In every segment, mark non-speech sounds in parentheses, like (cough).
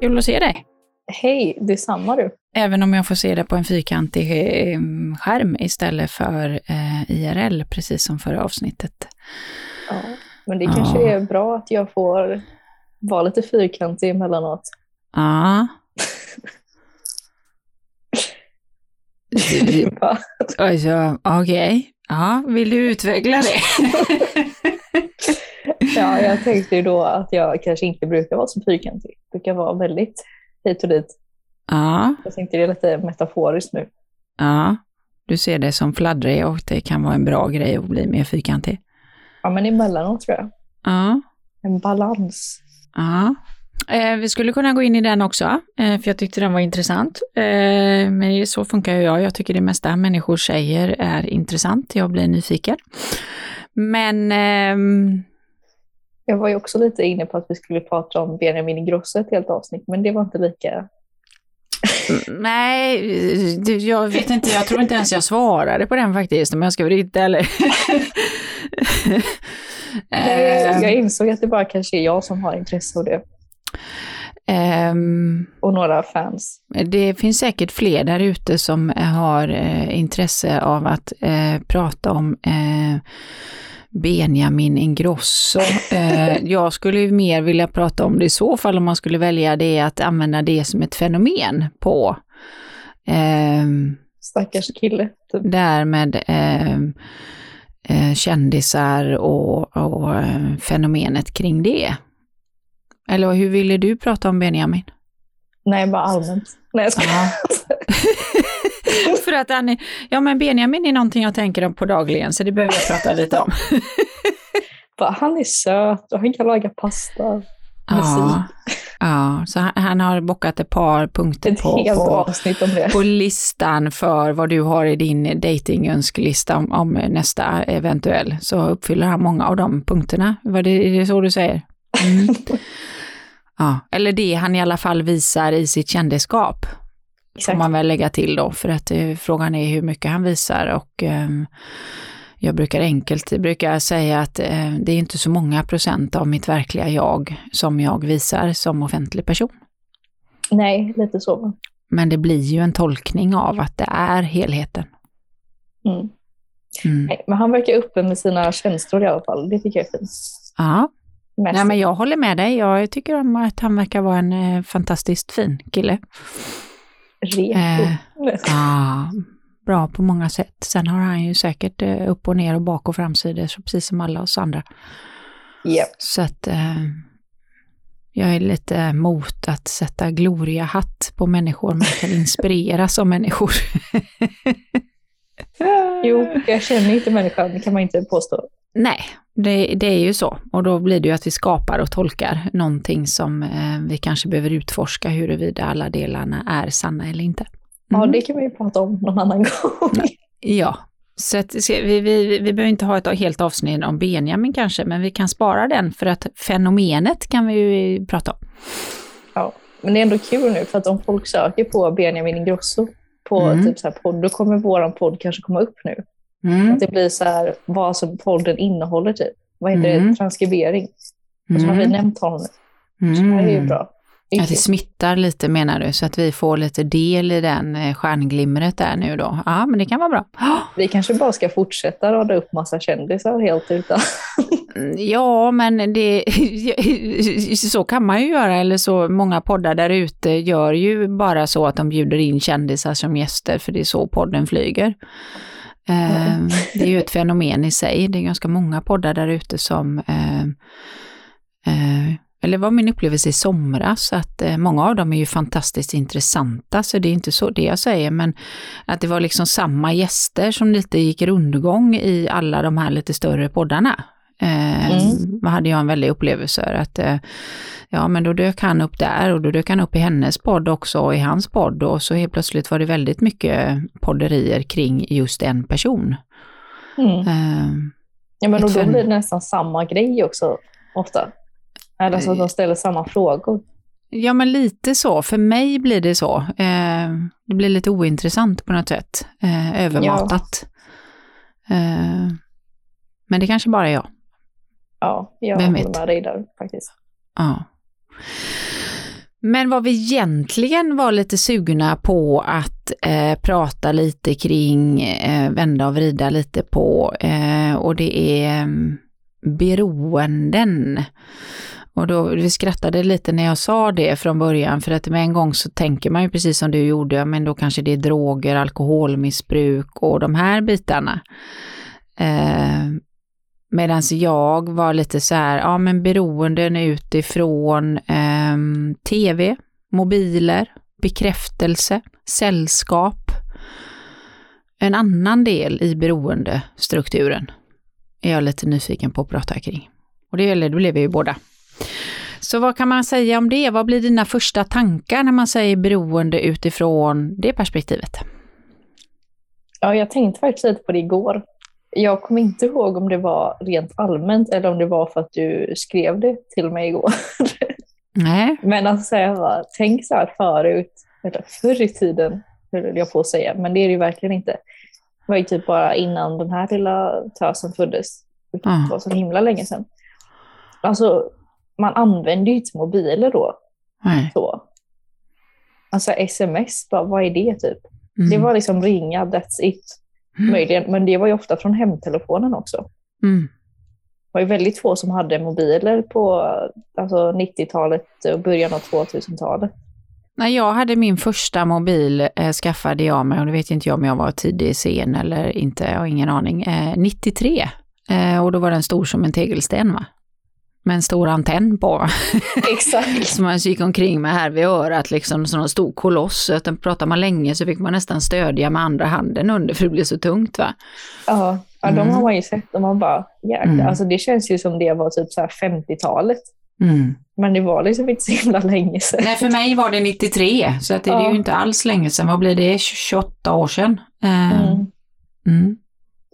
kul att se dig. Hej, detsamma du. Även om jag får se det på en fyrkantig eh, skärm istället för eh, IRL, precis som förra avsnittet. Ja, men det kanske Ja. är bra att jag får vara lite fyrkantig emellanåt. Ja. (laughs) Alltså, okej. Ja, vill du utveckla det? (laughs) ja, jag tänkte ju då att jag kanske inte brukar vara så fyrkantig. Jag brukar vara väldigt hit och dit. ja, Jag tänkte det är lite metaforiskt nu. ja. Du ser det som fladdrig och det kan vara en bra grej att bli mer fyrkantig. Ja, men emellanåt tror jag. Ja. En balans. Ja. Eh, vi skulle kunna gå in i den också, eh, för jag tyckte den var intressant. Eh, men så funkar ju jag. Jag tycker det mesta människor säger är intressant. Jag blir nyfiken. Men ehm, Jag var ju också lite inne på att vi skulle prata om Benjamin Ingrosso ett helt avsnitt, men det var inte lika... nej, du, jag vet inte, jag tror inte ens jag svarade på den faktiskt, om jag ska vara riktigt ärlig. (laughs) Jag, jag insåg att det bara kanske är jag som har intresse av det. Ehm, Och några fans. Det finns säkert fler där ute som har eh, intresse av att eh, prata om eh, Benjamin Ingrosso. Eh, jag skulle ju mer vilja prata om det i så fall om man skulle välja det att använda det som ett fenomen på eh, Stackars kille. Typ. där med eh, eh, kändisar och, och eh, fenomenet kring det. Eller hur ville du prata om Benjamin? Nej, bara allmänt. Nej, jag ska... (laughs) (laughs) För att är, ja men Benjamin är någonting jag tänker om på dagligen, så det behöver jag prata lite om. (laughs) Bara, han är söt och han kan laga pasta. Ja, ja så han, han har bockat ett par punkter Ett på, på, på listan för vad du har i din datingönskelista om, om nästa eventuell, så uppfyller han många av de punkterna. Var det, är det så du säger? Mm. (laughs) Ja, eller det han i alla fall visar i sitt kändisskap. Får Exakt. man väl lägga till då, för att eh, frågan är hur mycket han visar och ehm, jag brukar enkelt brukar säga att eh, det är inte så många procent av mitt verkliga jag som jag visar som offentlig person. Nej, lite så. Men det blir ju en tolkning av att det är helheten. Mm. Mm. Nej, men han verkar öppen med sina känslor i alla fall. Det tycker jag är fint. Ja, Mest. Nej, men jag håller med dig. Jag tycker om att han verkar vara en eh, fantastiskt fin kille. Repo. Eh, Ja, bra på många sätt. Sen har han ju säkert eh, upp och ner och bak och framsidor, så precis som alla oss andra. Japp. Så att eh, jag är lite mot att sätta gloria-hatt på människor. Man kan inspireras av människor. (laughs) Jo, jag känner inte människan, det kan man inte påstå. Nej, det, det är ju så. Och då blir det ju att vi skapar och tolkar någonting som eh, vi kanske behöver utforska huruvida alla delarna är sanna eller inte. Ja, Mm. det kan vi ju prata om någon annan gång. Ja, så att, vi, vi, vi behöver inte ha ett helt avsnitt om Benjamin kanske, men vi kan spara den för att fenomenet kan vi ju prata om. Ja, men det är ändå kul nu, för att om folk söker på Benjamin Ingrosso på Mm. typ så här podd, då kommer vår podd kanske komma upp nu. Mm. Att det blir så här, vad som podden innehåller typ. Vad heter Mm. det? Transkribering. Och så har vi Mm. nämnt honom nu. Så det här är ju Mm. bra. Att det smittar lite menar du, så att vi får lite del i den eh, stjärnglimret där nu då. Ja, men det kan vara bra. (gasps) Vi kanske bara ska fortsätta rada upp massa kändisar helt utan... (laughs) Ja, men det, (laughs) så kan man ju göra, eller så många poddar där ute gör ju bara så att de bjuder in kändisar som gäster, för det är så podden flyger. Eh, Det är ju ett fenomen i sig, det är ganska många poddar där ute som eh, eh, eller var min upplevelse i somras, att eh, många av dem är ju fantastiskt intressanta, så det är inte så det jag säger, men att det var liksom samma gäster som lite gick rundgång i alla de här lite större poddarna. Eh, Mm. hade jag en väldig upplevelse att eh, ja men då dök han upp där och då dök han upp i hennes podd också och i hans podd och så helt plötsligt var det väldigt mycket podderier kring just en person. Mm. Eh, Ja, men då fen- blir det nästan samma grej också, ofta. Eller så att de ställer samma frågor. Ja, men lite så. För mig blir det så. Eh, det blir lite ointressant på något sätt. Eh, övermatat. Eh, men det kanske bara är jag. Ja, jag Vem vet? med dig där faktiskt. Ja. Men vad vi egentligen var lite sugna på att eh, prata lite kring, eh, vända och vrida lite på, eh, och det är mm, beroenden. Och då, vi skrattade lite när jag sa det från början, för att med en gång så tänker man ju precis som du gjorde, men då kanske det är droger, alkoholmissbruk och de här bitarna. Eh, Medan jag var lite så här, ja men beroenden utifrån eh, tv, mobiler, bekräftelse, sällskap. En annan del i beroendestrukturen är jag lite nyfiken på att prata kring. Och det, eller, det blev vi ju båda. Så vad kan man säga om det? Vad blir dina första tankar när man säger beroende utifrån det perspektivet? Ja, jag tänkte faktiskt lite på det igår. Jag kommer inte ihåg om det var rent allmänt eller om det var för att du skrev det till mig igår. (laughs) Nej. Men alltså, jag bara, tänk så här förut, eller förr i tiden, höll jag på att säga, men det är det ju verkligen inte. Det var ju typ bara innan den här lilla tösen föddes, vilket var så himla länge sedan. Alltså, man använde ju inte mobiler då. Nej. Så. Alltså sms, bara, vad är det typ? Mm. Det var liksom ringa, that's it. Mm. Möjligen, men det var ju ofta från hemtelefonen också. Mm. Det var ju väldigt få som hade mobiler på alltså 90-talet och början av 2000-talet. När jag hade min första mobil eh, skaffade jag mig, och det vet inte jag om jag var tidig scen eller inte, jag har ingen aning, eh, 93. Eh, och då var den stor som en tegelsten va? Med en stor antenn på, Exakt. (laughs) som man gick omkring med här vid örat, liksom som en stor koloss. Den pratar man länge så fick man nästan stödja med andra handen under för det blev så tungt va? Ja, ja de Mm. har man ju sett och man bara, jäklar. Mm. Alltså det känns ju som det var typ så här 50-talet. Mm. Men det var liksom inte så himla länge sedan. Nej, för mig var det 93, så att det, det är Ja. ju inte alls länge sedan. Vad blir det? 28 år sedan? Eh, Mm. mm.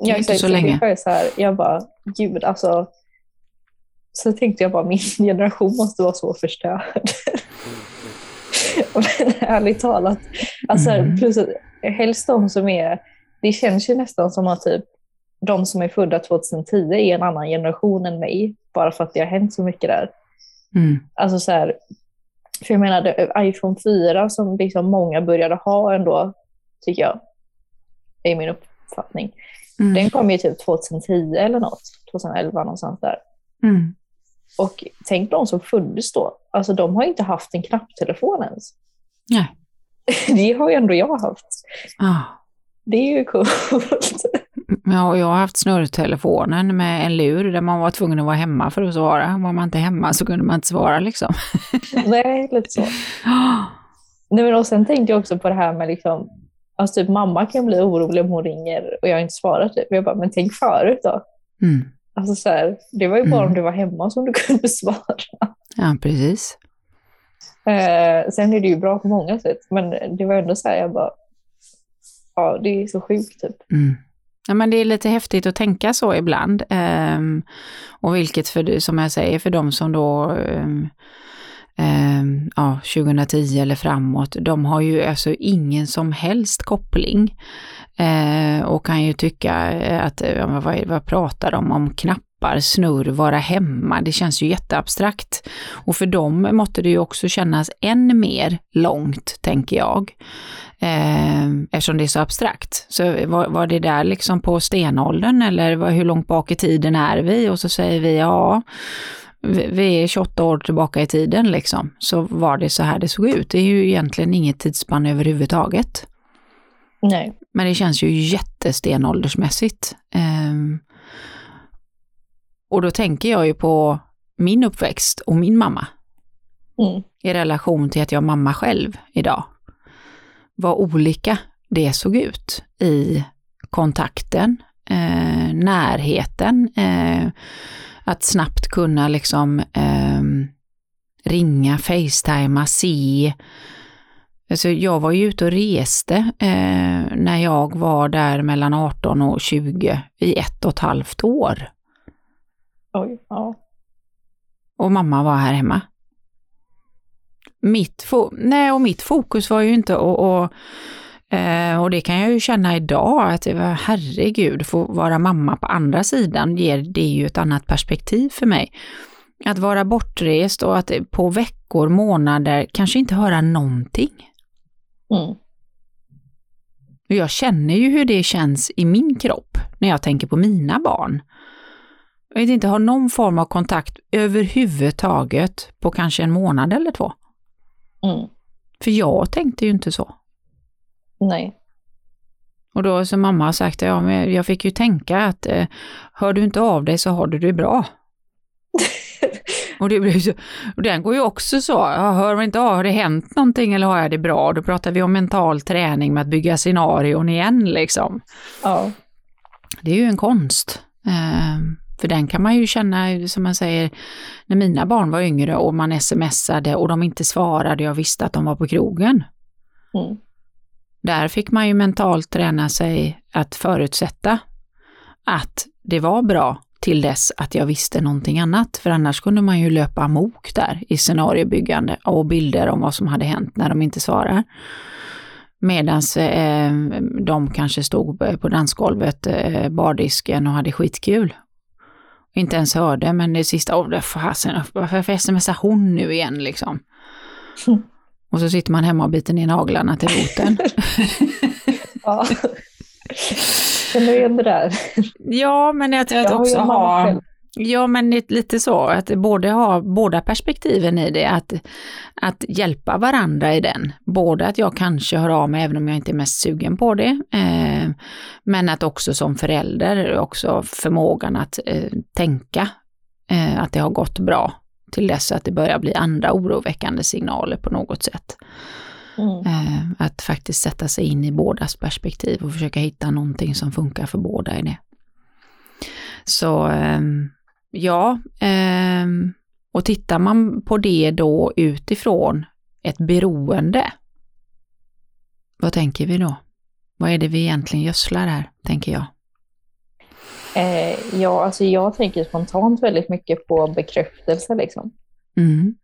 Jag, inte så det länge. ju så här, jag bara, gud alltså. Så tänkte jag bara, min (laughs) generation måste vara så förstörd. (laughs) Men ärligt talat, alltså, Mm. plus att helst de som är, det känns ju nästan som att typ de som är födda 2010 är en annan generation än mig, bara för att det har hänt så mycket där. Mm. Alltså så här, för jag menar, iPhone 4 som liksom många började ha ändå, tycker jag, är min uppfattning. Mm. Den kom ju typ 2010 eller något, 2011 någonstans där. Mm. Och tänk de som föddes då, alltså de har inte haft en knapptelefon ens. Nej. (laughs) Det har ju ändå jag haft. Ah. Det är ju coolt. (laughs) Ja, jag har haft snurrtelefonen med en lur där man var tvungen att vara hemma för att svara. Var man inte hemma så kunde man inte svara liksom. (laughs) Nej, lite så. Ah. (gasps) Nej, men och sen tänkte jag också på det här med liksom, alltså typ mamma kan bli orolig om hon ringer och jag har inte svarat. Typ. Jag bara, men tänk förut då. Mm. Alltså så här, det var ju bara Mm. om du var hemma som du (laughs) kunde svara. Ja, precis. Eh, sen är det ju bra på många sätt, men det var ändå så här, jag bara, ja det är så sjukt typ. Mm. Ja, men det är lite häftigt att tänka så ibland. Ehm, och vilket, för, som jag säger, för de som då ehm, ehm, ja, 2010 eller framåt, de har ju alltså ingen som helst koppling. Eh, och kan ju tycka eh, att, eh, ja, men vad, vad pratar de om, knappar, snurr, vara hemma, det känns ju jätteabstrakt. Och för dem måste det ju också kännas än mer långt, tänker jag. Eh, eftersom det är så abstrakt. Så var, var det där liksom på stenåldern eller var, hur långt bak i tiden är vi? Och så säger vi ja, vi, vi är 28 år tillbaka i tiden liksom. Så var det så här det såg ut. Det är ju egentligen inget tidsspann överhuvudtaget. Nej. Men det känns ju jättestenåldersmässigt. Ehm, och då tänker jag ju på min uppväxt och min mamma Mm. i relation till att jag är mamma själv idag. Vad olika det såg ut i kontakten, eh, närheten, eh, att snabbt kunna liksom ehm, ringa, facetima, se. Alltså jag var ju ute och reste eh, när jag var där mellan 18 och 20 i ett och ett halvt år. Oj, ja. Och mamma var här hemma. Mitt, nej, och mitt fokus var ju inte att, och, eh, och det kan jag ju känna idag, att det var herregud, få vara mamma på andra sidan ger det ju ett annat perspektiv för mig. Att vara bortrest och att på veckor, månader kanske inte höra någonting. Mm. jag känner ju hur det känns i min kropp när jag tänker på mina barn. Jag vet inte, ha någon form av kontakt överhuvudtaget på kanske en månad eller två. Mm. För jag tänkte ju inte så. Nej. Och då som mamma har sagt, ja men jag fick ju tänka att eh, hör du inte av dig så har du det bra. Och, det blir så, och den går ju också så, hör man inte av, har det hänt någonting eller har jag det bra? Då pratar vi om mental träning med att bygga scenarion igen liksom. Ja. Det är ju en konst. Eh, för den kan man ju känna, som man säger, när mina barn var yngre och man smsade och de inte svarade, jag visste att de var på krogen. Mm. Där fick man ju mentalt träna sig att förutsätta att det var bra till dess att jag visste någonting annat. För annars kunde man ju löpa amok där i scenariobyggande och bilder om vad som hade hänt när de inte svarar. Medan eh, de kanske stod på dansgolvet, eh, bardisken och hade skitkul. Inte ens hörde, men det sista, åh, fasen, varför smsar hon nu igen liksom? Och så sitter man hemma och biter ner naglarna till roten. (laughs) ja. Känner du igen det där? Ja, men jag tror att Jag har också ju en mamma ha... själv. Ja, men lite så att både ha båda perspektiven i det, att, att hjälpa varandra i den. Både att jag kanske hör av mig även om jag inte är mest sugen på det, eh, men att också som förälder också förmågan att eh, tänka eh, att det har gått bra till dess att det börjar bli andra oroväckande signaler på något sätt. Mm. Eh, att faktiskt sätta sig in i bådas perspektiv och försöka hitta någonting som funkar för båda i det. Så ehm, ja, ehm, och tittar man på det då utifrån ett beroende, vad tänker vi då? Vad är det vi egentligen gödslar här, tänker jag? Eh, ja, alltså jag tänker spontant väldigt mycket på bekräftelse liksom. Mm.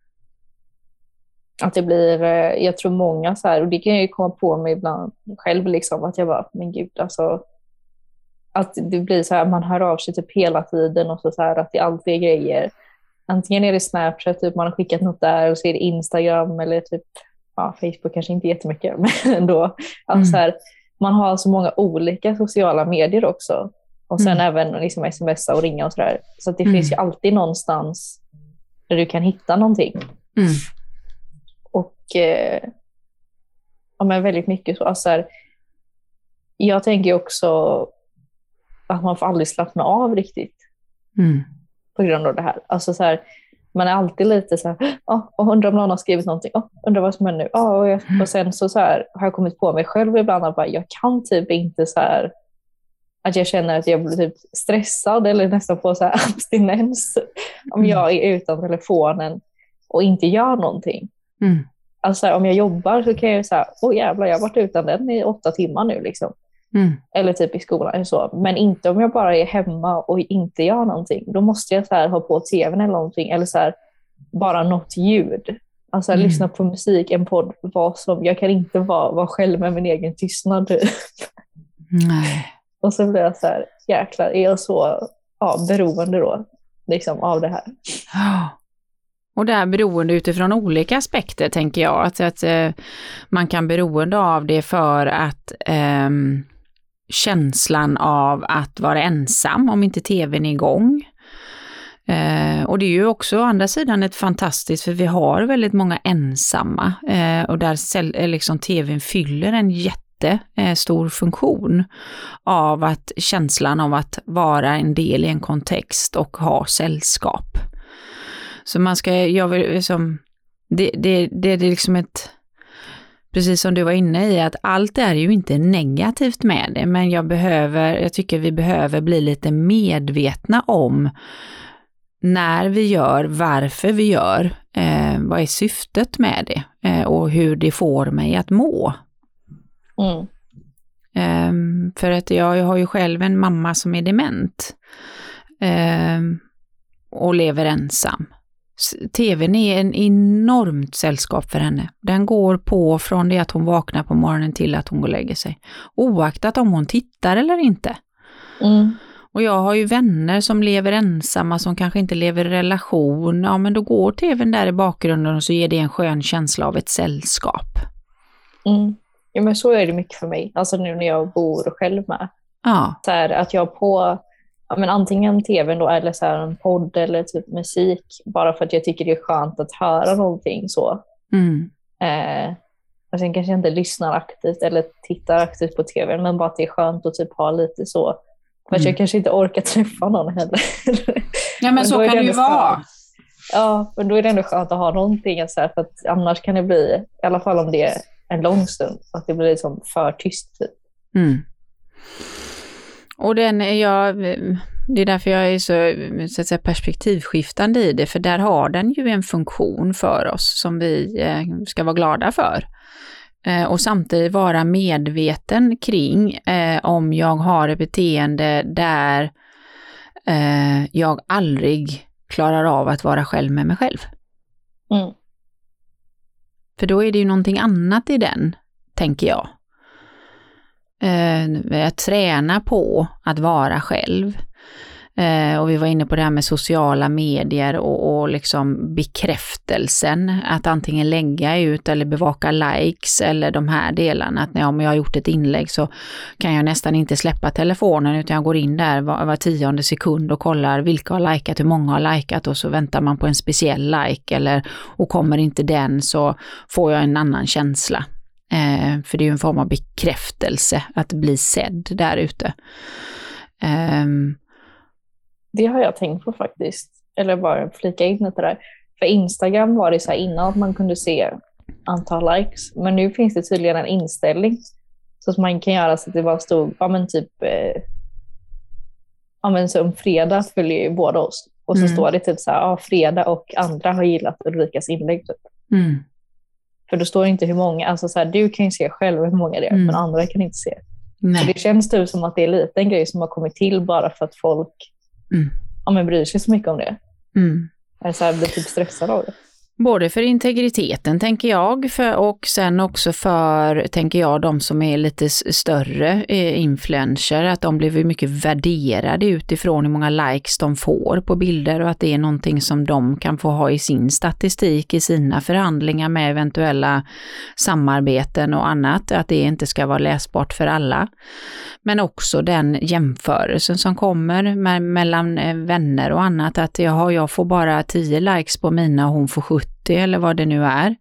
Att det blir, eh, jag tror många så här, och det kan jag ju komma på mig ibland själv, liksom, att jag bara, men gud, alltså. Att det blir så här, man hör av sig typ hela tiden och så, så här, att det alltid är grejer. Antingen är det Snapchat, typ man har skickat något där, och så är det Instagram eller typ, ja, Facebook kanske inte jättemycket, (laughs) men ändå. Att Mm. så här, man har så många olika sociala medier också. Och sen Mm. även liksom smsa och ringa och sådär. Så att det Mm. finns ju alltid någonstans där du kan hitta någonting. Mm. Eh, ja, men väldigt mycket så. Alltså, så här, jag tänker också att man får aldrig slappna av riktigt Mm. på grund av det här. Alltså, så här man är alltid lite så här, oh, undrar om någon har skrivit någonting, oh, undrar vad som händer nu. Oh, och, jag, och sen så, så här, har jag kommit på mig själv ibland att bara, jag kan typ inte så här, att jag känner att jag blir typ stressad eller nästan får så här (laughs) abstinens om jag är utan telefonen och inte gör någonting. Mm. Alltså om jag jobbar så kan jag säga, åh jävlar, jag har varit utan den i åtta timmar nu liksom. Mm. Eller typ i skolan så. Men inte om jag bara är hemma och inte gör någonting. Då måste jag så här, ha på tvn eller någonting. Eller så här, bara något ljud. Alltså Mm. lyssna på musik, en podd, vad som. Jag kan inte vara, vara själv med min egen tystnad. typ. Nej. och så blir jag så här, jäklar, är jag så ja, beroende då liksom, av det här? Ja. Och det är beroende utifrån olika aspekter tänker jag, att, att eh, man kan beroende av det för att ehm, känslan av att vara ensam om inte tvn är igång. Eh, och det är ju också å andra sidan ett fantastiskt, för vi har väldigt många ensamma eh, och där eh, liksom tvn fyller en jätte eh, stor funktion av att känslan av att vara en del i en kontext och ha sällskap. Så man ska, jag vill liksom, det, det, det är liksom ett, precis som du var inne i, att allt är ju inte negativt med det, men jag behöver, jag tycker vi behöver bli lite medvetna om när vi gör, varför vi gör, eh, vad är syftet med det eh, och hur det får mig att må. Mm. Ehm, för att jag, jag har ju själv en mamma som är dement ehm, och lever ensam. TVn är en enormt sällskap för henne. Den går på från det att hon vaknar på morgonen till att hon går och lägger sig. Oaktat om hon tittar eller inte. Mm. Och jag har ju vänner som lever ensamma, som kanske inte lever i relation. Ja, men då går tvn där i bakgrunden och så ger det en skön känsla av ett sällskap. Mm. Ja, men så är det mycket för mig. Alltså nu när jag bor själv med. Ja. Så här, att jag på ja, men antingen tvn då, eller så en podd eller typ musik, bara för att jag tycker det är skönt att höra någonting så. Mm. Eh, och sen kanske jag inte lyssnar aktivt eller tittar aktivt på tv, men bara att det är skönt att typ ha lite så. För Mm. jag kanske inte orkar (laughs) träffa någon heller. Ja, men, då så kan det ju vara. Ja, men då är det ändå skönt att ha någonting. Så här, för att annars kan det bli, i alla fall om det är en lång stund, att det blir liksom för tyst. Typ. Mm. Och den är jag, det är därför jag är så, så att säga, perspektivskiftande i det, för där har den ju en funktion för oss som vi eh, ska vara glada för. Eh, och samtidigt vara medveten kring eh, om jag har ett beteende där jag aldrig klarar av att vara själv med mig själv. Mm. För då är det ju någonting annat i den, tänker jag. Eh, att träna på att vara själv. Eh, och vi var inne på det här med sociala medier och, och liksom bekräftelsen. Att antingen lägga ut eller bevaka likes eller de här delarna. Att när om jag har gjort ett inlägg så kan jag nästan inte släppa telefonen utan jag går in där var, var tionde sekund och kollar vilka har likat, hur många har likat och så väntar man på en speciell like eller och kommer inte den så får jag en annan känsla. Eh, för det är ju en form av bekräftelse att bli sedd där ute. Ehm, Det har jag tänkt på faktiskt. Eller bara flika in lite där. För Instagram var det så här innan att man kunde se antal likes. Men nu finns det tydligen en inställning. Så att man kan göra så att det bara stod, ja men typ, eh, ja men som fredag följer ju båda oss. Och så Mm. står det typ så här, ja fredag och andra har gillat Ulrikas inlägg. Typ. mm, För då står det inte hur många, alltså så här, du kan ju se själv hur många det är, Mm. men andra kan inte se. Så nej. det känns typ som att det är en grej som har kommit till bara för att folk Mm. ja, men bryr sig så mycket om det. Mm. Så här, blir typ stressad av det. Både för integriteten tänker jag för, och sen också för, tänker jag, de som är lite större eh, influencer, att de blir mycket värderade utifrån hur många likes de får på bilder och att det är någonting som de kan få ha i sin statistik, i sina förhandlingar med eventuella samarbeten och annat, att det inte ska vara läsbart för alla. Men också den jämförelsen som kommer med, mellan eh, vänner och annat, att jaha, jag får bara 10 likes på mina och hon får 70 eller vad det nu är.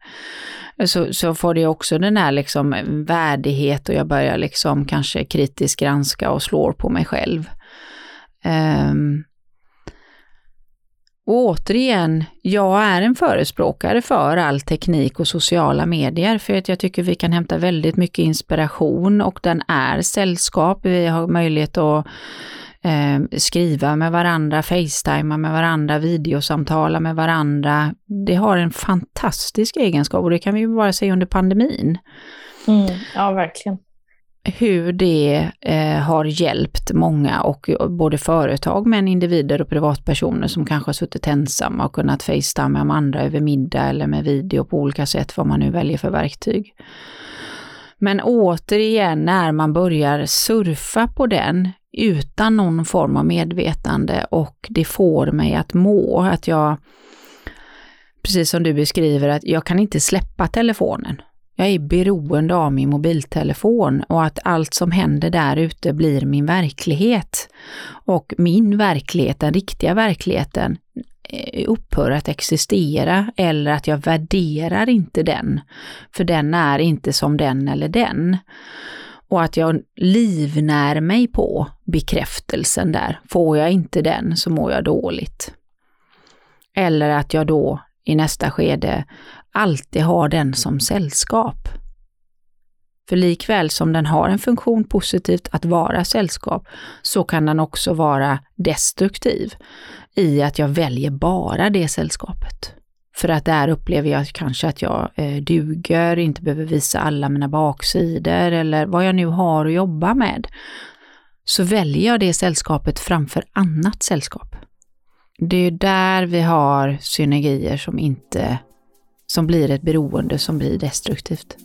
Så, så får det också den här liksom värdighet och jag börjar liksom kanske kritiskt granska och slår på mig själv. Um, och återigen, jag är en förespråkare för all teknik och sociala medier för att jag tycker vi kan hämta väldigt mycket inspiration och den är sällskap. Vi har möjlighet att eh, skriva med varandra, facetima med varandra, videosamtala med varandra. Det har en fantastisk egenskap och det kan vi ju bara se under pandemin Mm. Ja, verkligen. hur det eh, har hjälpt många och både företag men individer och privatpersoner som kanske har suttit ensamma och kunnat facetima med andra över middag eller med video på olika sätt, vad man nu väljer för verktyg. Men återigen, när man börjar surfa på den utan någon form av medvetande och det får mig att må, att jag, precis som du beskriver, att jag kan inte släppa telefonen. Jag är beroende av min mobiltelefon och att allt som händer där ute blir min verklighet. Och min verklighet, den riktiga verkligheten, eh, upphör att existera eller att jag värderar inte den. För den är inte som den eller den. Och att jag livnär mig på bekräftelsen där. Får jag inte den så mår jag dåligt. Eller att jag då i nästa skede alltid har den som sällskap. För likväl som den har en funktion positivt att vara sällskap, så kan den också vara destruktiv i att jag väljer bara det sällskapet. För att där upplever jag kanske att jag eh, duger, inte behöver visa alla mina baksidor eller vad jag nu har att jobba med. Så väljer jag det sällskapet framför annat sällskap. Det är där vi har synergier som inte som blir ett beroende som blir destruktivt.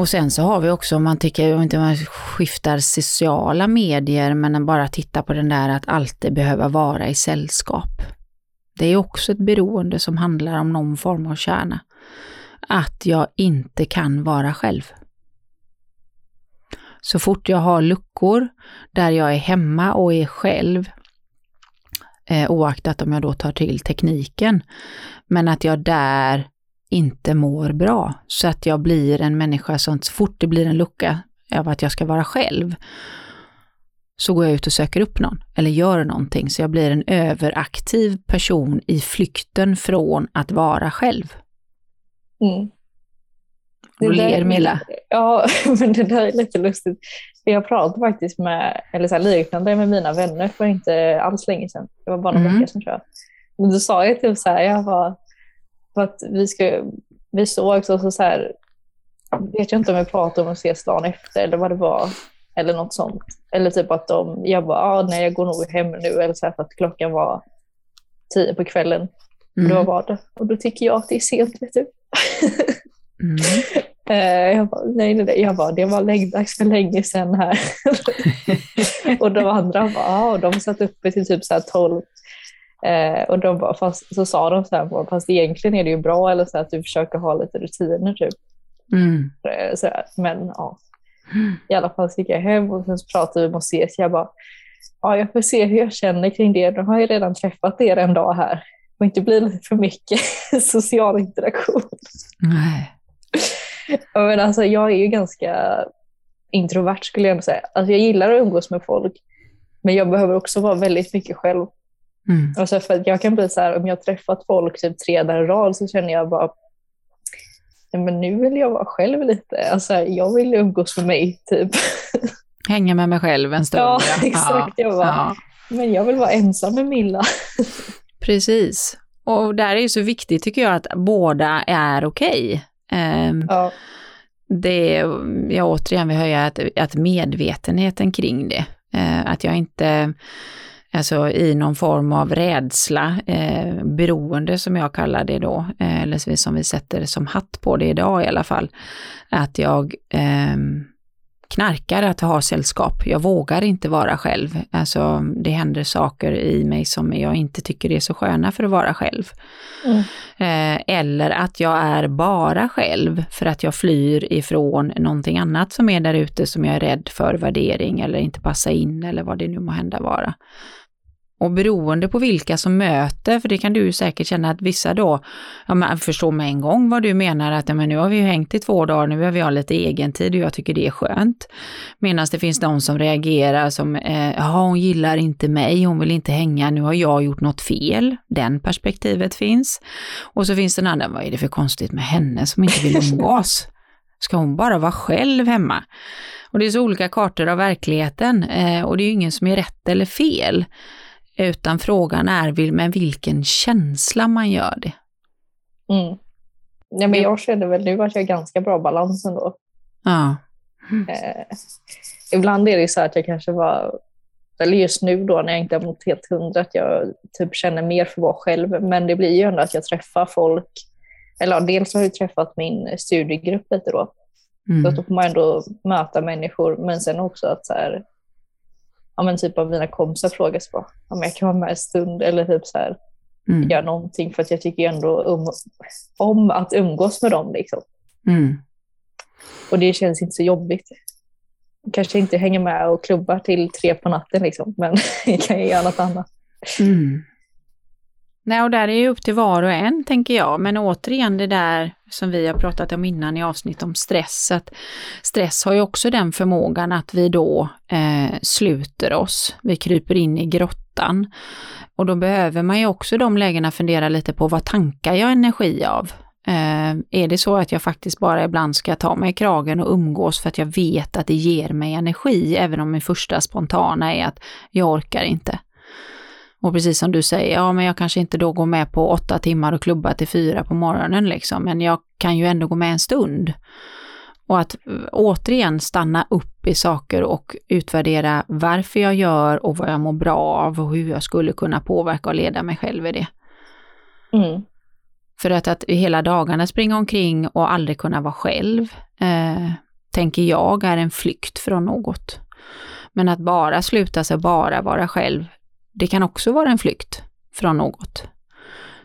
Och sen så har vi också, om man tycker, jag inte man skiftar sociala medier, men bara titta på den där att alltid behöva vara i sällskap. Det är också ett beroende som handlar om någon form av kärna. Att jag inte kan vara själv. Så fort jag har luckor där jag är hemma och är själv, eh, oaktat om jag då tar till tekniken, men att jag där inte mår bra. Så att jag blir en människa som så fort det blir en lucka av att jag ska vara själv, så går jag ut och söker upp någon eller gör någonting. Så jag blir en överaktiv person i flykten från att vara själv. Mm. Och ler Milla. Ja, (laughs) men det där är lite lustigt. Jag pratade faktiskt med, eller så här, liknande med mina vänner för inte alls länge sedan. Det var bara några mm. veckor sedan tror jag. Men då sa jag typ så här, jag var, för att vi, ska, vi såg också så, så här, vet jag inte om vi pratade om att ses dagen efter eller vad det var, eller något sånt. Eller typ att de, jag bara, ah, nej jag går nog hem nu, eller så här, för att klockan var tio på kvällen. Mm. Då var det. Och då tycker jag att det är sent, vet du. Mm. (laughs) Eh, jag bara, nej, nej, nej. Jag bara, det var läggdags för länge sedan här. (laughs) och de andra bara, ah, och de satt uppe till typ så här 12 Eh, och de bara, fast, så sa de så här, fast egentligen är det ju bra eller så att du försöker ha lite rutiner typ. Mm. Eh, så men ja, i alla fall så gick jag hem och sen så pratade vi om att ses. Jag bara, ja jag får se hur jag känner kring det. De har ju redan träffat er en dag här. Det får inte bli lite för mycket (laughs) social interaktion. Nej. Men alltså, jag är ju ganska introvert skulle jag ändå säga. Alltså, jag gillar att umgås med folk, men jag behöver också vara väldigt mycket själv. Mm. Alltså för jag kan bli så här, om jag har träffat folk typ tre dagar i rad så känner jag bara, men nu vill jag vara själv lite. Alltså, jag vill umgås med mig typ. (laughs) Hänga med mig själv en stund. Ja, ja. (laughs) exakt. Jag bara, ja. Men jag vill vara ensam med Milla. (laughs) Precis. Och där är det så viktigt tycker jag att båda är okej. Okay. Um, ja. Det, jag återigen vill höja att, att medvetenheten kring det. Uh, att jag inte alltså i någon form av rädsla, eh, beroende som jag kallar det då, eh, eller som vi sätter som hatt på det idag i alla fall, att jag eh, knarkar att ha sällskap. Jag vågar inte vara själv. Alltså det händer saker i mig som jag inte tycker är så sköna för att vara själv. Mm. Eh, eller att jag är bara själv för att jag flyr ifrån någonting annat som är där ute som jag är rädd för värdering eller inte passa in eller vad det nu må hända vara. Och beroende på vilka som möter, för det kan du ju säkert känna att vissa då, ja men förstår med en gång vad du menar att ja, men nu har vi ju hängt i två dagar, nu behöver jag lite egen tid och jag tycker det är skönt. Medan det finns de som reagerar som, eh, ja hon gillar inte mig, hon vill inte hänga, nu har jag gjort något fel. Den perspektivet finns. Och så finns den andra, vad är det för konstigt med henne som inte vill umgås? Ska hon bara vara själv hemma? Och det är så olika kartor av verkligheten eh, och det är ju ingen som är rätt eller fel. Utan frågan är med vilken känsla man gör det. Mm. Ja, men jag känner väl nu att jag har ganska bra balans ändå. Ja. Mm. Eh, ibland är det så att jag kanske var, eller just nu då när jag inte har mått helt hundra, att jag typ känner mer för att vara själv. Men det blir ju ändå att jag träffar folk, eller dels har jag träffat min studiegrupp lite då. Mm. Så då får man ändå möta människor, men sen också att så här, ja, men typ av mina kompisar frågar så om jag kan vara med en stund eller typ så här, mm. göra någonting för att jag tycker ändå om, om att umgås med dem. Liksom. Mm. Och det känns inte så jobbigt. Kanske inte hänga med och klubbar till tre på natten, liksom, men (laughs) jag kan göra något annat. Mm. Nej, och där är ju upp till var och en, tänker jag. Men återigen det där som vi har pratat om innan i avsnitt om stress, att stress har ju också den förmågan att vi då eh, sluter oss, vi kryper in i grottan. Och då behöver man ju också de lägena fundera lite på vad tankar jag energi av? Eh, är det så att jag faktiskt bara ibland ska ta mig i kragen och umgås för att jag vet att det ger mig energi, även om min första spontana är att jag orkar inte. Och precis som du säger, ja men jag kanske inte då går med på åtta timmar och klubba till fyra på morgonen liksom, men jag kan ju ändå gå med en stund. Och att eh, återigen stanna upp i saker och utvärdera varför jag gör och vad jag mår bra av och hur jag skulle kunna påverka och leda mig själv i det. Mm. För att, att hela dagarna springa omkring och aldrig kunna vara själv, eh, tänker jag, är en flykt från något. Men att bara sluta sig, bara vara själv, det kan också vara en flykt från något.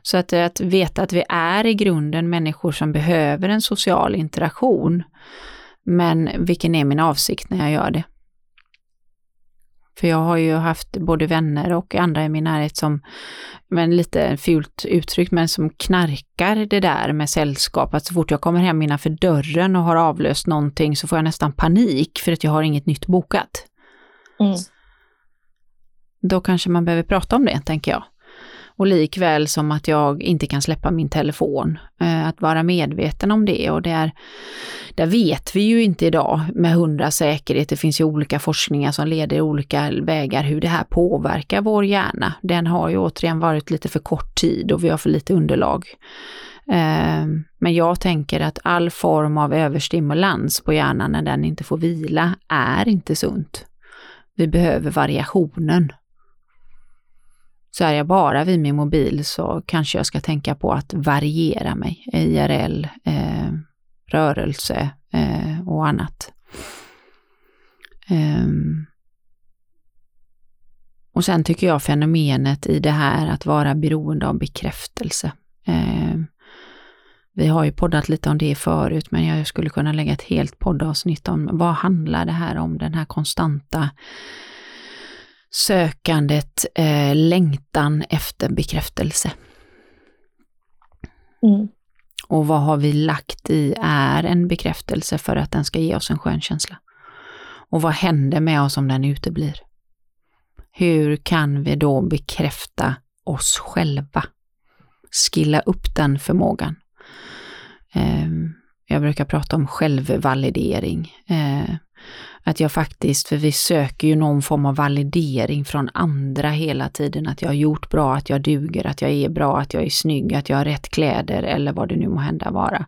Så att, att veta att vi är i grunden människor som behöver en social interaktion. Men vilken är min avsikt när jag gör det? För jag har ju haft både vänner och andra i min närhet som, men lite fult uttryckt, men som knarkar det där med sällskap. Att så fort jag kommer hem innanför dörren och har avlöst någonting så får jag nästan panik för att jag har inget nytt bokat. Mm. Då kanske man behöver prata om det, tänker jag. Och likväl som att jag inte kan släppa min telefon. Eh, att vara medveten om det och där, där vet vi ju inte idag med hundra säkerhet. Det finns ju olika forskningar som leder olika vägar hur det här påverkar vår hjärna. Den har ju återigen varit lite för kort tid och vi har för lite underlag. Eh, men jag tänker att all form av överstimulans på hjärnan när den inte får vila är inte sunt. Vi behöver variationen. Så är jag bara vid min mobil så kanske jag ska tänka på att variera mig, IRL, eh, rörelse eh, och annat. Um, och sen tycker jag fenomenet i det här att vara beroende av bekräftelse. Eh, vi har ju poddat lite om det förut, men jag skulle kunna lägga ett helt poddavsnitt om vad handlar det här om, den här konstanta sökandet, eh, längtan efter bekräftelse. Mm. Och vad har vi lagt i är en bekräftelse för att den ska ge oss en skön känsla? Och vad händer med oss om den uteblir? Hur kan vi då bekräfta oss själva? Skilla upp den förmågan. Eh, jag brukar prata om självvalidering. Eh, att jag faktiskt, för vi söker ju någon form av validering från andra hela tiden, att jag har gjort bra, att jag duger, att jag är bra, att jag är snygg, att jag har rätt kläder eller vad det nu må hända vara.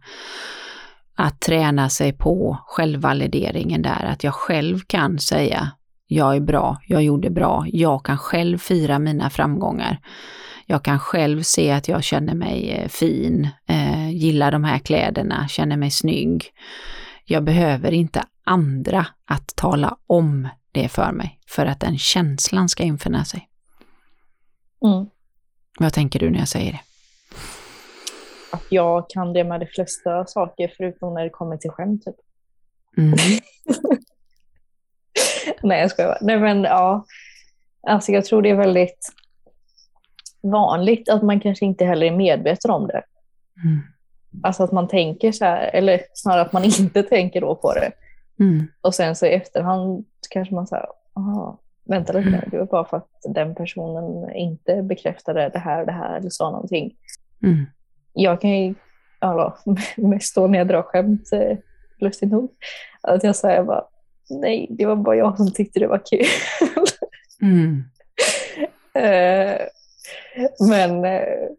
Att träna sig på självvalideringen där, att jag själv kan säga jag är bra, jag gjorde bra, jag kan själv fira mina framgångar. Jag kan själv se att jag känner mig eh, fin, eh, gillar de här kläderna, känner mig snygg. Jag behöver inte andra att tala om det för mig, för att den känslan ska infinna sig. Mm. Vad tänker du när jag säger det? Att jag kan det med de flesta saker, förutom när det kommer till skämt. Typ. Mm. (laughs) Nej, jag skojar. Nej, men ja. Alltså, jag tror det är väldigt vanligt att man kanske inte heller är medveten om det. Mm. Alltså att man tänker så här, eller snarare att man (laughs) inte tänker då på det. Mm. Och sen så i efterhand kanske man säger, vänta lite, mm. det var bara för att den personen inte bekräftade det här och det här eller sa någonting. Mm. Jag kan ju ja, (laughs) mest då när jag drar skämt, eh, lustigt nog, att jag säger bara, nej, det var bara jag som tyckte det var kul. Mm. uh, (laughs) men uh,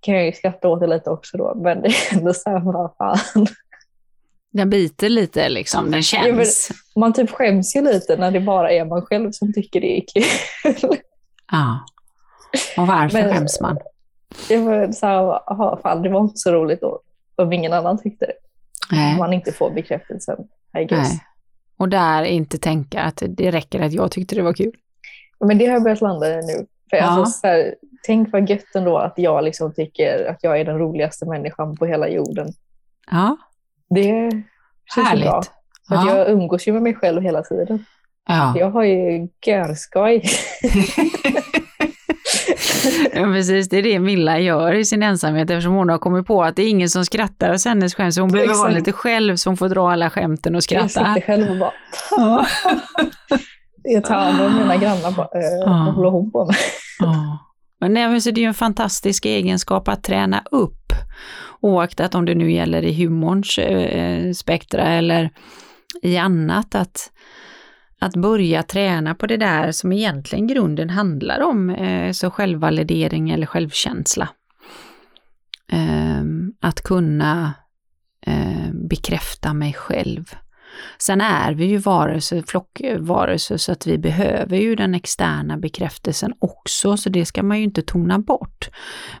kan jag ju skratta åt det lite också då, men det är ändå så här, vad fan. Den biter lite liksom, den känns. Ja, man typ skäms ju lite när det bara är man själv som tycker det är kul. Ja. Och varför men, skäms man? Det var så här, aha, fan, det var inte så roligt då, om ingen annan tyckte det. Nej. Man inte får bekräftelsen, I guess. Nej. Och där inte tänka att det räcker att jag tyckte det var kul. Men det har jag börjat landa i nu. För ja. alltså, så här, tänk vad gött ändå att jag liksom tycker att jag är den roligaste människan på hela jorden. Ja. Det känns Härligt. bra. För ja. jag umgås ju med mig själv hela tiden. Ja. Jag har ju görskoj. (laughs) ja, precis. Det är det Milla gör i sin ensamhet eftersom hon har kommit på att det är ingen som skrattar åt hennes skämt. Så hon behöver vara lite själv så hon får dra alla skämten och skratta. Jag sitter själv och bara... jag tar hand om mina grannar. Äh, Vad håller hon på med? Men nej, så det är ju en fantastisk egenskap att träna upp. Oaktat om det nu gäller i humorns eh, eh, spektra eller i annat. Att, att börja träna på det där som egentligen grunden handlar om, eh, så självvalidering eller självkänsla. Eh, att kunna eh, bekräfta mig själv. Sen är vi ju varelser, flockvarelser så att vi behöver ju den externa bekräftelsen också, så det ska man ju inte tona bort.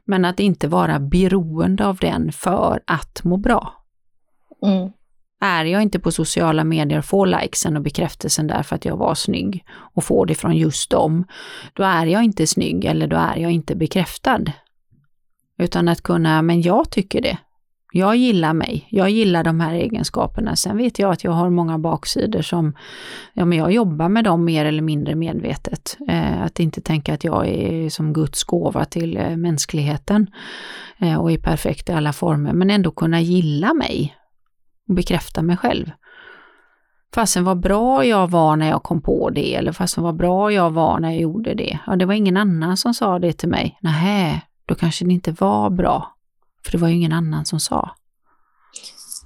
Men att inte vara beroende av den för att må bra. Mm. Är jag inte på sociala medier och får likesen och bekräftelsen där för att jag var snygg och får det från just dem, då är jag inte snygg eller då är jag inte bekräftad. Utan att kunna, men jag tycker det. Jag gillar mig, jag gillar de här egenskaperna. Sen vet jag att jag har många baksidor som, ja men jag jobbar med dem mer eller mindre medvetet. Eh, att inte tänka att jag är som Guds gåva till eh, mänskligheten eh, och är perfekt i alla former, men ändå kunna gilla mig och bekräfta mig själv. Fasen vad bra jag var när jag kom på det, eller fasen vad bra jag var när jag gjorde det. Ja, det var ingen annan som sa det till mig. Nähä, då kanske det inte var bra. För det var ju ingen annan som sa.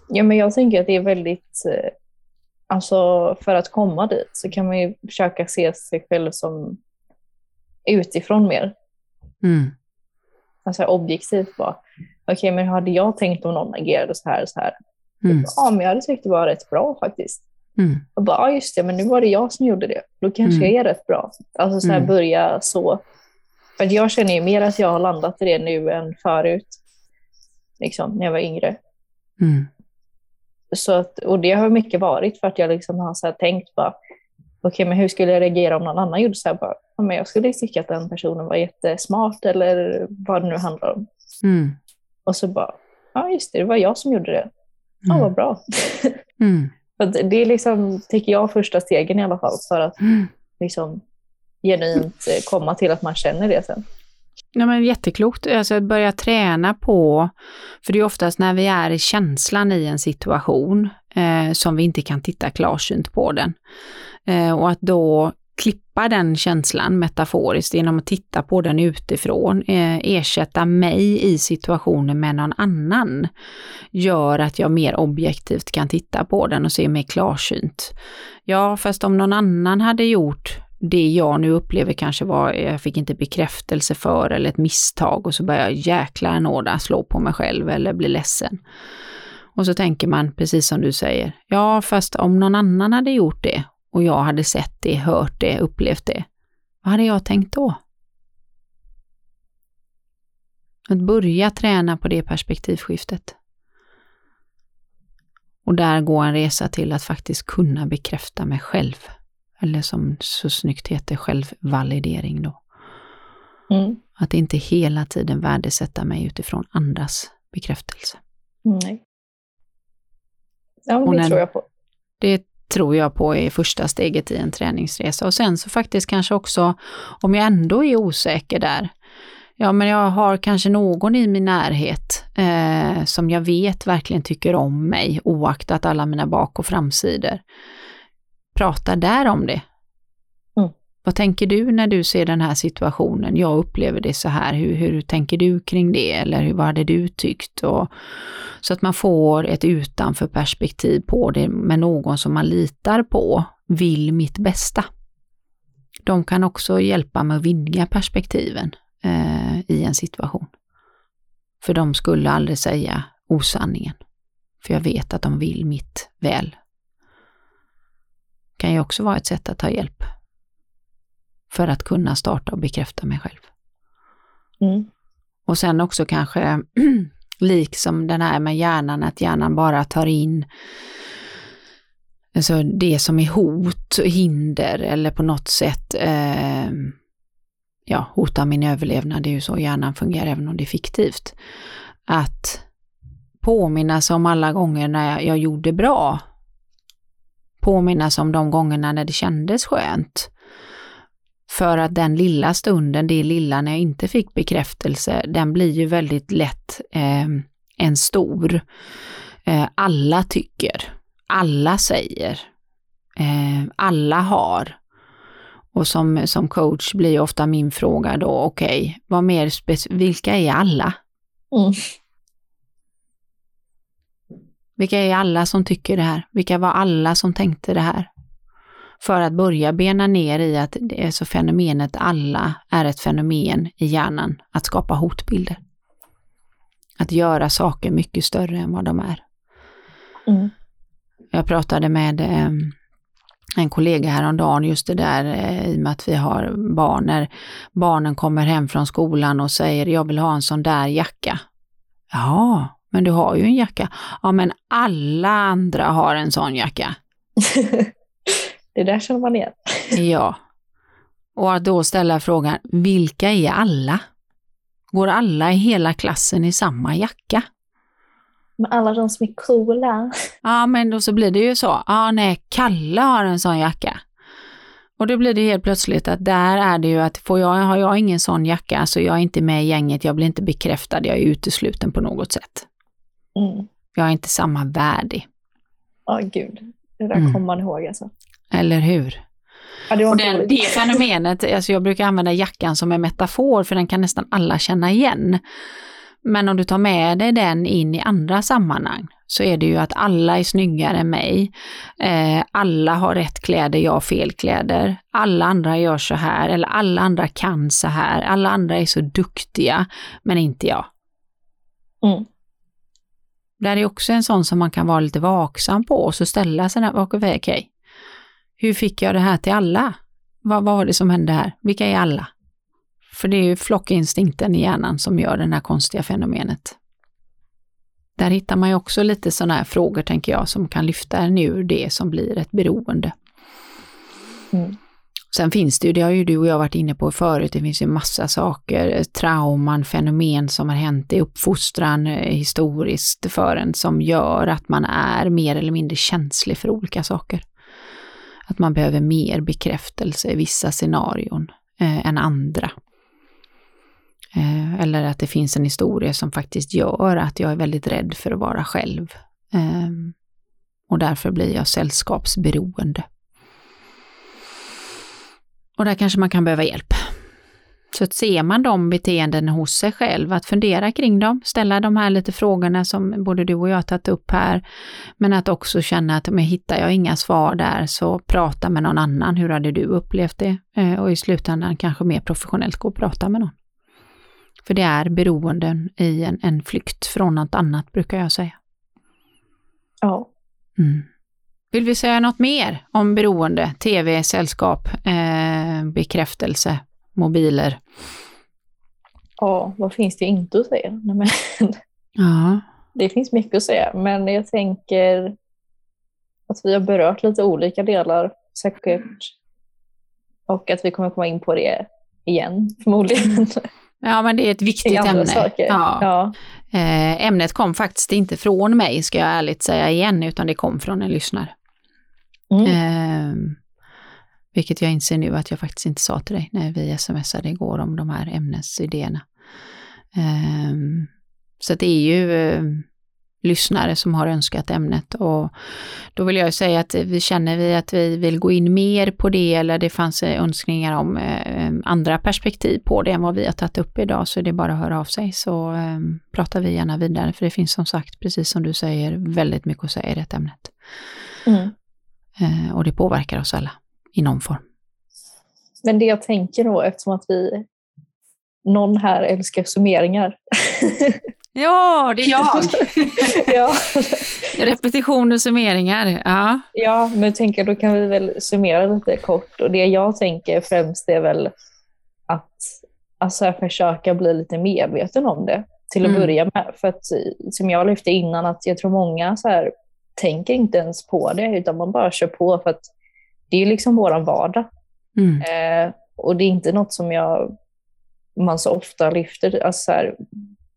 Ja, men jag tänker att det är väldigt, eh, alltså för att komma dit så kan man ju försöka se sig själv som utifrån mer. Mm. Alltså objektivt bara. Okej, okay, men hade jag tänkt om någon agerade så här och så här? Mm. Ja, men jag hade tyckt det var rätt bra faktiskt. Mm. Och bara, ja just det, men nu var det jag som gjorde det. Då kanske mm. jag är rätt bra. Alltså så här, mm. börja så. För jag känner ju mer att jag har landat i det nu än förut. Liksom, när jag var yngre. Mm. Så att, och det har mycket varit för att jag liksom har så tänkt bara, okej okay, men hur skulle jag reagera om någon annan gjorde så här? Bara, ja, men jag skulle tycka att den personen var jättesmart eller vad det nu handlar om. Mm. Och så bara, ja just det, det var jag som gjorde det. Ja, Mm. vad bra. Mm. (laughs) Det är liksom, tycker jag, första stegen i alla fall för att Mm. liksom, genuint eh, komma till att man känner det sen. Ja, men jätteklokt, alltså att börja träna på, för det är oftast när vi är i känslan i en situation eh, som vi inte kan titta klarsynt på den. Eh, och att då klippa den känslan metaforiskt genom att titta på den utifrån, eh, ersätta mig i situationen med någon annan, gör att jag mer objektivt kan titta på den och se mer klarsynt. Ja, fast om någon annan hade gjort det jag nu upplever kanske var, jag fick inte bekräftelse för eller ett misstag och så börjar jag jäkla nåda slå på mig själv eller bli ledsen. Och så tänker man, precis som du säger, ja fast om någon annan hade gjort det och jag hade sett det, hört det, upplevt det, vad hade jag tänkt då? Att börja träna på det perspektivskiftet. Och där går en resa till att faktiskt kunna bekräfta mig själv. Eller som så snyggt heter, självvalidering då. Mm. Att inte hela tiden värdesätta mig utifrån andras bekräftelse. Nej. Ja, det när- tror jag på. Det tror jag på är första steget i en träningsresa. Och sen så faktiskt kanske också, om jag ändå är osäker där, ja men jag har kanske någon i min närhet eh, som jag vet verkligen tycker om mig, oaktat alla mina bak och framsidor. Prata där om det. Mm. Vad tänker du när du ser den här situationen? Jag upplever det så här, hur, hur tänker du kring det? Eller hur, vad hade du tyckt? Och, så att man får ett utanför perspektiv på det med någon som man litar på, vill mitt bästa. De kan också hjälpa mig att vidga perspektiven eh, i en situation. För de skulle aldrig säga osanningen. För jag vet att de vill mitt väl. Kan ju också vara ett sätt att ta hjälp. För att kunna starta och bekräfta mig själv. Mm. Och sen också kanske, (clears throat) liksom den här med hjärnan, att hjärnan bara tar in alltså det som är hot, hinder eller på något sätt eh, ja, hotar min överlevnad. Det är ju så hjärnan fungerar även om det är fiktivt. Att påminnas om alla gånger när jag, jag gjorde bra. Påminnas om de gångerna när det kändes skönt. För att den lilla stunden, det lilla när jag inte fick bekräftelse, den blir ju väldigt lätt eh, en stor. Eh, alla tycker, alla säger, eh, alla har. Och som, som coach blir ju ofta min fråga då, okej, okay, vad mer vilka är alla? Mm. Vilka är alla som tycker det här? Vilka var alla som tänkte det här? För att börja bena ner i att det är så fenomenet alla är ett fenomen i hjärnan, att skapa hotbilder. Att göra saker mycket större än vad de är. Mm. Jag pratade med eh, en kollega häromdagen, just det där eh, i och med att vi har barn, när barnen kommer hem från skolan och säger jag vill ha en sån där jacka. Ja, men du har ju en jacka. Ja, men alla andra har en sån jacka. (laughs) det där känner man igen. (laughs) ja. Och att då ställa frågan, vilka är alla? Går alla i hela klassen i samma jacka? Men alla de som är coola. Ja, men då så blir det ju så. Ja, nej, Kalle har en sån jacka. Och då blir det helt plötsligt att där är det ju att får jag, har jag ingen sån jacka så jag är inte med i gänget, jag blir inte bekräftad, jag är utesluten på något sätt. Mm. Jag är inte samma värdig. Ja, gud. Det där mm. kommer man ihåg alltså. Eller hur? Ja, det, och den, det fenomenet, alltså jag brukar använda jackan som en metafor för den kan nästan alla känna igen. Men om du tar med dig den in i andra sammanhang så är det ju att alla är snyggare än mig. Eh, alla har rätt kläder, jag har fel kläder. Alla andra gör så här, eller alla andra kan så här. Alla andra är så duktiga, men inte jag. Mm. Där är också en sån som man kan vara lite vaksam på och så ställa sig där, okej, okay, hur fick jag det här till alla? Vad, vad var det som hände här? Vilka är alla? För det är ju flockinstinkten i hjärnan som gör det här konstiga fenomenet. Där hittar man ju också lite sådana här frågor, tänker jag, som kan lyfta en ur det som blir ett beroende. Mm. Sen finns det ju, det har ju du och jag varit inne på förut, det finns ju massa saker, eh, trauman, fenomen som har hänt i uppfostran eh, historiskt för en som gör att man är mer eller mindre känslig för olika saker. Att man behöver mer bekräftelse i vissa scenarion eh, än andra. Eh, eller att det finns en historia som faktiskt gör att jag är väldigt rädd för att vara själv. Eh, och därför blir jag sällskapsberoende. Och där kanske man kan behöva hjälp. Så att ser man de beteenden hos sig själv, att fundera kring dem, ställa de här lite frågorna som både du och jag tagit upp här, men att också känna att men hittar jag inga svar där så prata med någon annan, hur hade du upplevt det? Eh, och i slutändan kanske mer professionellt gå och prata med någon. För det är beroenden i en, en flykt från något annat, brukar jag säga. Ja. Mm. Vill vi säga något mer om beroende, tv, sällskap, eh, bekräftelse, mobiler? Ja, vad finns det inte att säga? Nej, men, ja. (laughs) Det finns mycket att säga, men jag tänker att vi har berört lite olika delar säkert. Och att vi kommer komma in på det igen förmodligen. Ja, men det är ett viktigt ämne. Ja. Ja. Eh, ämnet kom faktiskt inte från mig, ska jag ärligt säga igen, utan det kom från en lyssnare. Mm. Eh, vilket jag inser nu att jag faktiskt inte sa till dig när vi smsade igår om de här ämnesidéerna. Eh, så det är ju eh, lyssnare som har önskat ämnet och då vill jag säga att vi känner vi att vi vill gå in mer på det eller det fanns önskningar om eh, andra perspektiv på det än vad vi har tagit upp idag så är det bara att höra av sig så eh, pratar vi gärna vidare för det finns som sagt, precis som du säger, väldigt mycket att säga i det ämnet. Mm. Eh, och det påverkar oss alla i någon form. Men det jag tänker då, eftersom att vi, någon här älskar summeringar. (laughs) Ja, det är jag. (laughs) ja. (laughs) Repetition och summeringar. Ja. ja, men jag tänker då kan vi väl summera lite kort. Och det jag tänker främst är väl att alltså, försöka bli lite medveten om det till att mm. börja med. För att som jag lyfte innan, att jag tror många så här, tänker inte ens på det, utan man bara kör på för att det är liksom vår vardag. Mm. Eh, och det är inte något som jag, man så ofta lyfter. Alltså så här,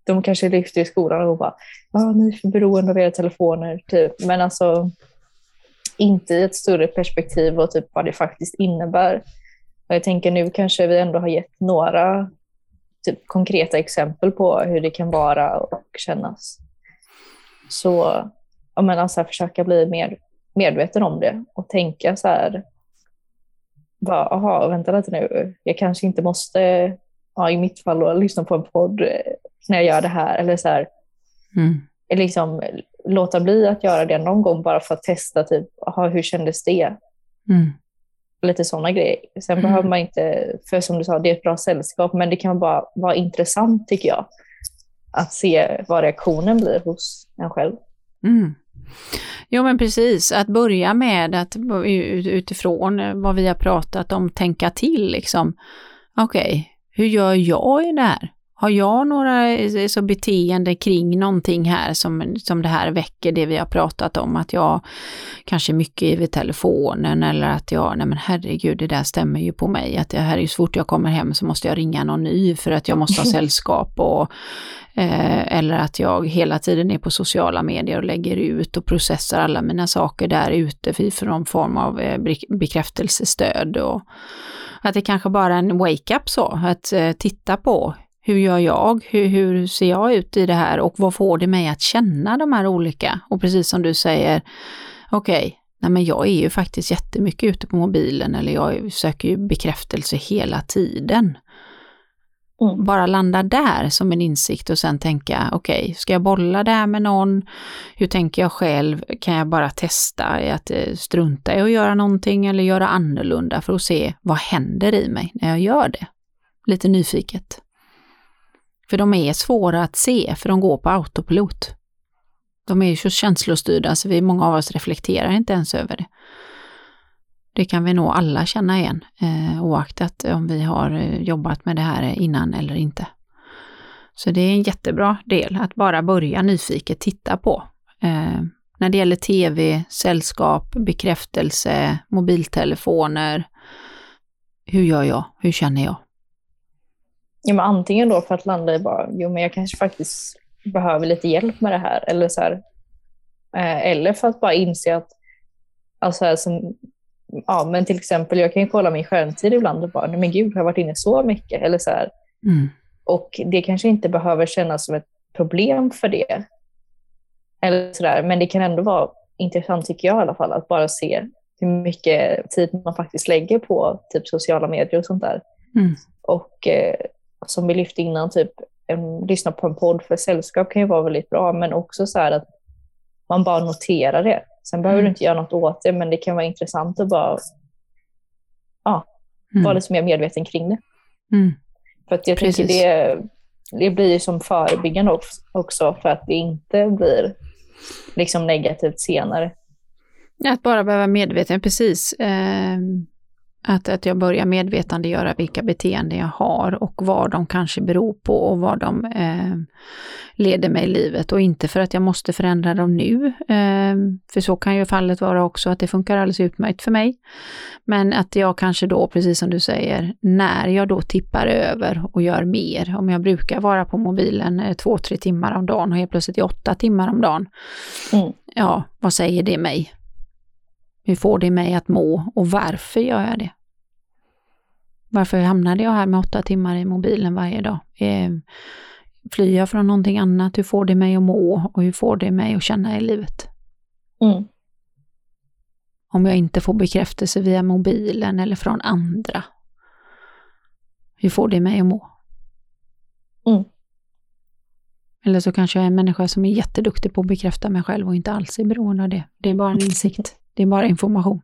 de kanske lyfter i skolan och bara ah, ni är för beroende av era telefoner. Typ. Men alltså inte i ett större perspektiv och typ vad det faktiskt innebär. Och jag tänker nu kanske vi ändå har gett några typ, konkreta exempel på hur det kan vara och kännas. Så jag menar, så här, försöka bli mer medveten om det och tänka så här, bara, vänta lite nu, jag kanske inte måste, ja, i mitt fall, lyssna på en podd när jag gör det här. Eller så här, mm. liksom, låta bli att göra det någon gång bara för att testa, typ, aha, hur kändes det? Mm. Lite sådana grejer. Sen mm. behöver man inte, för som du sa, det är ett bra sällskap, men det kan bara vara intressant tycker jag. Att se vad reaktionen blir hos en själv. Mm. Jo men precis, att börja med att utifrån vad vi har pratat om tänka till liksom. Okej, okay, hur gör jag i det här? Har jag några eh, så beteende kring någonting här som, som det här väcker, det vi har pratat om, att jag kanske mycket vid telefonen eller att jag, nej men herregud, det där stämmer ju på mig, att det här är ju så fort jag kommer hem så måste jag ringa någon ny för att jag måste ha (laughs) sällskap och eh, eller att jag hela tiden är på sociala medier och lägger ut och processar alla mina saker där ute för, någon form av eh, bekräftelsestöd och att det kanske bara är en wake-up så, att eh, titta på hur gör jag? Hur, hur, ser jag ut i det här och vad får det mig att känna de här olika? Och precis som du säger, okej, okay, nej men jag är ju faktiskt jättemycket ute på mobilen eller jag söker ju bekräftelse hela tiden. Mm. Bara landa där som en insikt och sen tänka, okej, okay, ska jag bolla det här med någon? Hur tänker jag själv? Kan jag bara testa att eh, strunta i att göra någonting eller göra annorlunda för att se vad händer i mig när jag gör det? Lite nyfiket. För de är svåra att se, för de går på autopilot. De är ju så känslostyrda så vi, många av oss reflekterar inte ens över det. Det kan vi nog alla känna igen, eh, oaktat om vi har eh, jobbat med det här innan eller inte. Så det är en jättebra del att bara börja nyfiket titta på. Eh, när det gäller tv, sällskap, bekräftelse, mobiltelefoner. Hur gör jag? Hur känner jag? Ja, men antingen då för att landa i bara, jo men jag kanske faktiskt behöver lite hjälp med det här. Eller, så här, eh, eller för att bara inse att, alltså här, som, ja men till exempel jag kan ju kolla min skärmtid ibland och bara, nej men gud, har jag varit inne så mycket? Eller så här. Mm. Och det kanske inte behöver kännas som ett problem för det. Eller så där, men det kan ändå vara intressant tycker jag i alla fall, att bara se hur mycket tid man faktiskt lägger på typ sociala medier och sånt där. Mm. Och eh, som vi lyfte innan, typ en, lyssna på en podd för sällskap kan ju vara väldigt bra, men också så här att man bara noterar det. Sen behöver mm. du inte göra något åt det, men det kan vara intressant att bara ja, mm. vara lite mer medveten kring det. Mm. För att jag Precis. tänker det, det blir som förebyggande också, för att det inte blir liksom negativt senare. Att bara behöva medveten, precis. Att, att jag börjar medvetandegöra vilka beteenden jag har och vad de kanske beror på och vad de eh, leder mig i livet och inte för att jag måste förändra dem nu. Eh, för så kan ju fallet vara också att det funkar alldeles utmärkt för mig. Men att jag kanske då, precis som du säger, när jag då tippar över och gör mer, om jag brukar vara på mobilen eh, två, tre timmar om dagen och helt plötsligt åtta timmar om dagen. Mm. Ja, vad säger det mig? Hur får det mig att må och varför gör jag det? Varför hamnade jag här med åtta timmar i mobilen varje dag? Eh, flyr jag från någonting annat? Hur får det mig att må och hur får det mig att känna i livet? Mm. Om jag inte får bekräftelse via mobilen eller från andra, hur får det mig att må? Mm. Eller så kanske jag är en människa som är jätteduktig på att bekräfta mig själv och inte alls är beroende av det. Det är bara en insikt. Det är bara information.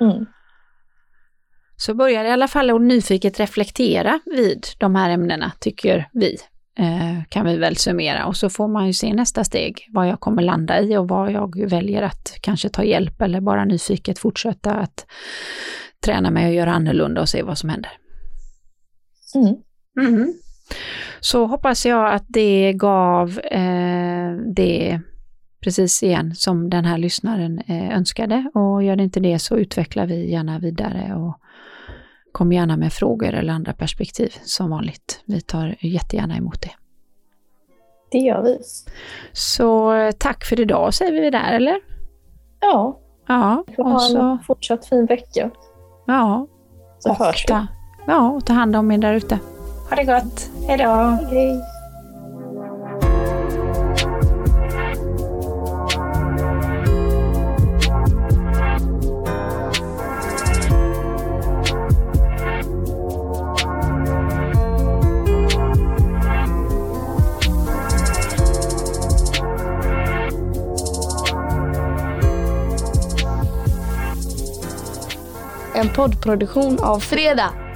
Mm. Så börjar i alla fall att nyfiket reflektera vid de här ämnena, tycker vi. Eh, kan vi väl summera och så får man ju se nästa steg, vad jag kommer landa i och vad jag väljer att kanske ta hjälp eller bara nyfiket fortsätta att träna mig och göra annorlunda och se vad som händer. Mm. Mm. Så hoppas jag att det gav eh, det precis igen som den här lyssnaren eh, önskade och gör det inte det så utvecklar vi gärna vidare och kom gärna med frågor eller andra perspektiv som vanligt. Vi tar jättegärna emot det. Det gör vi. Så eh, tack för idag säger vi där eller? Ja. Ja. Vi får ha så... en fortsatt fin vecka. Ja. Så och hörs vi. Ta, ja, och ta hand om er där ute. Ha det gott. Hej då. Hej. En poddproduktion av Fredag.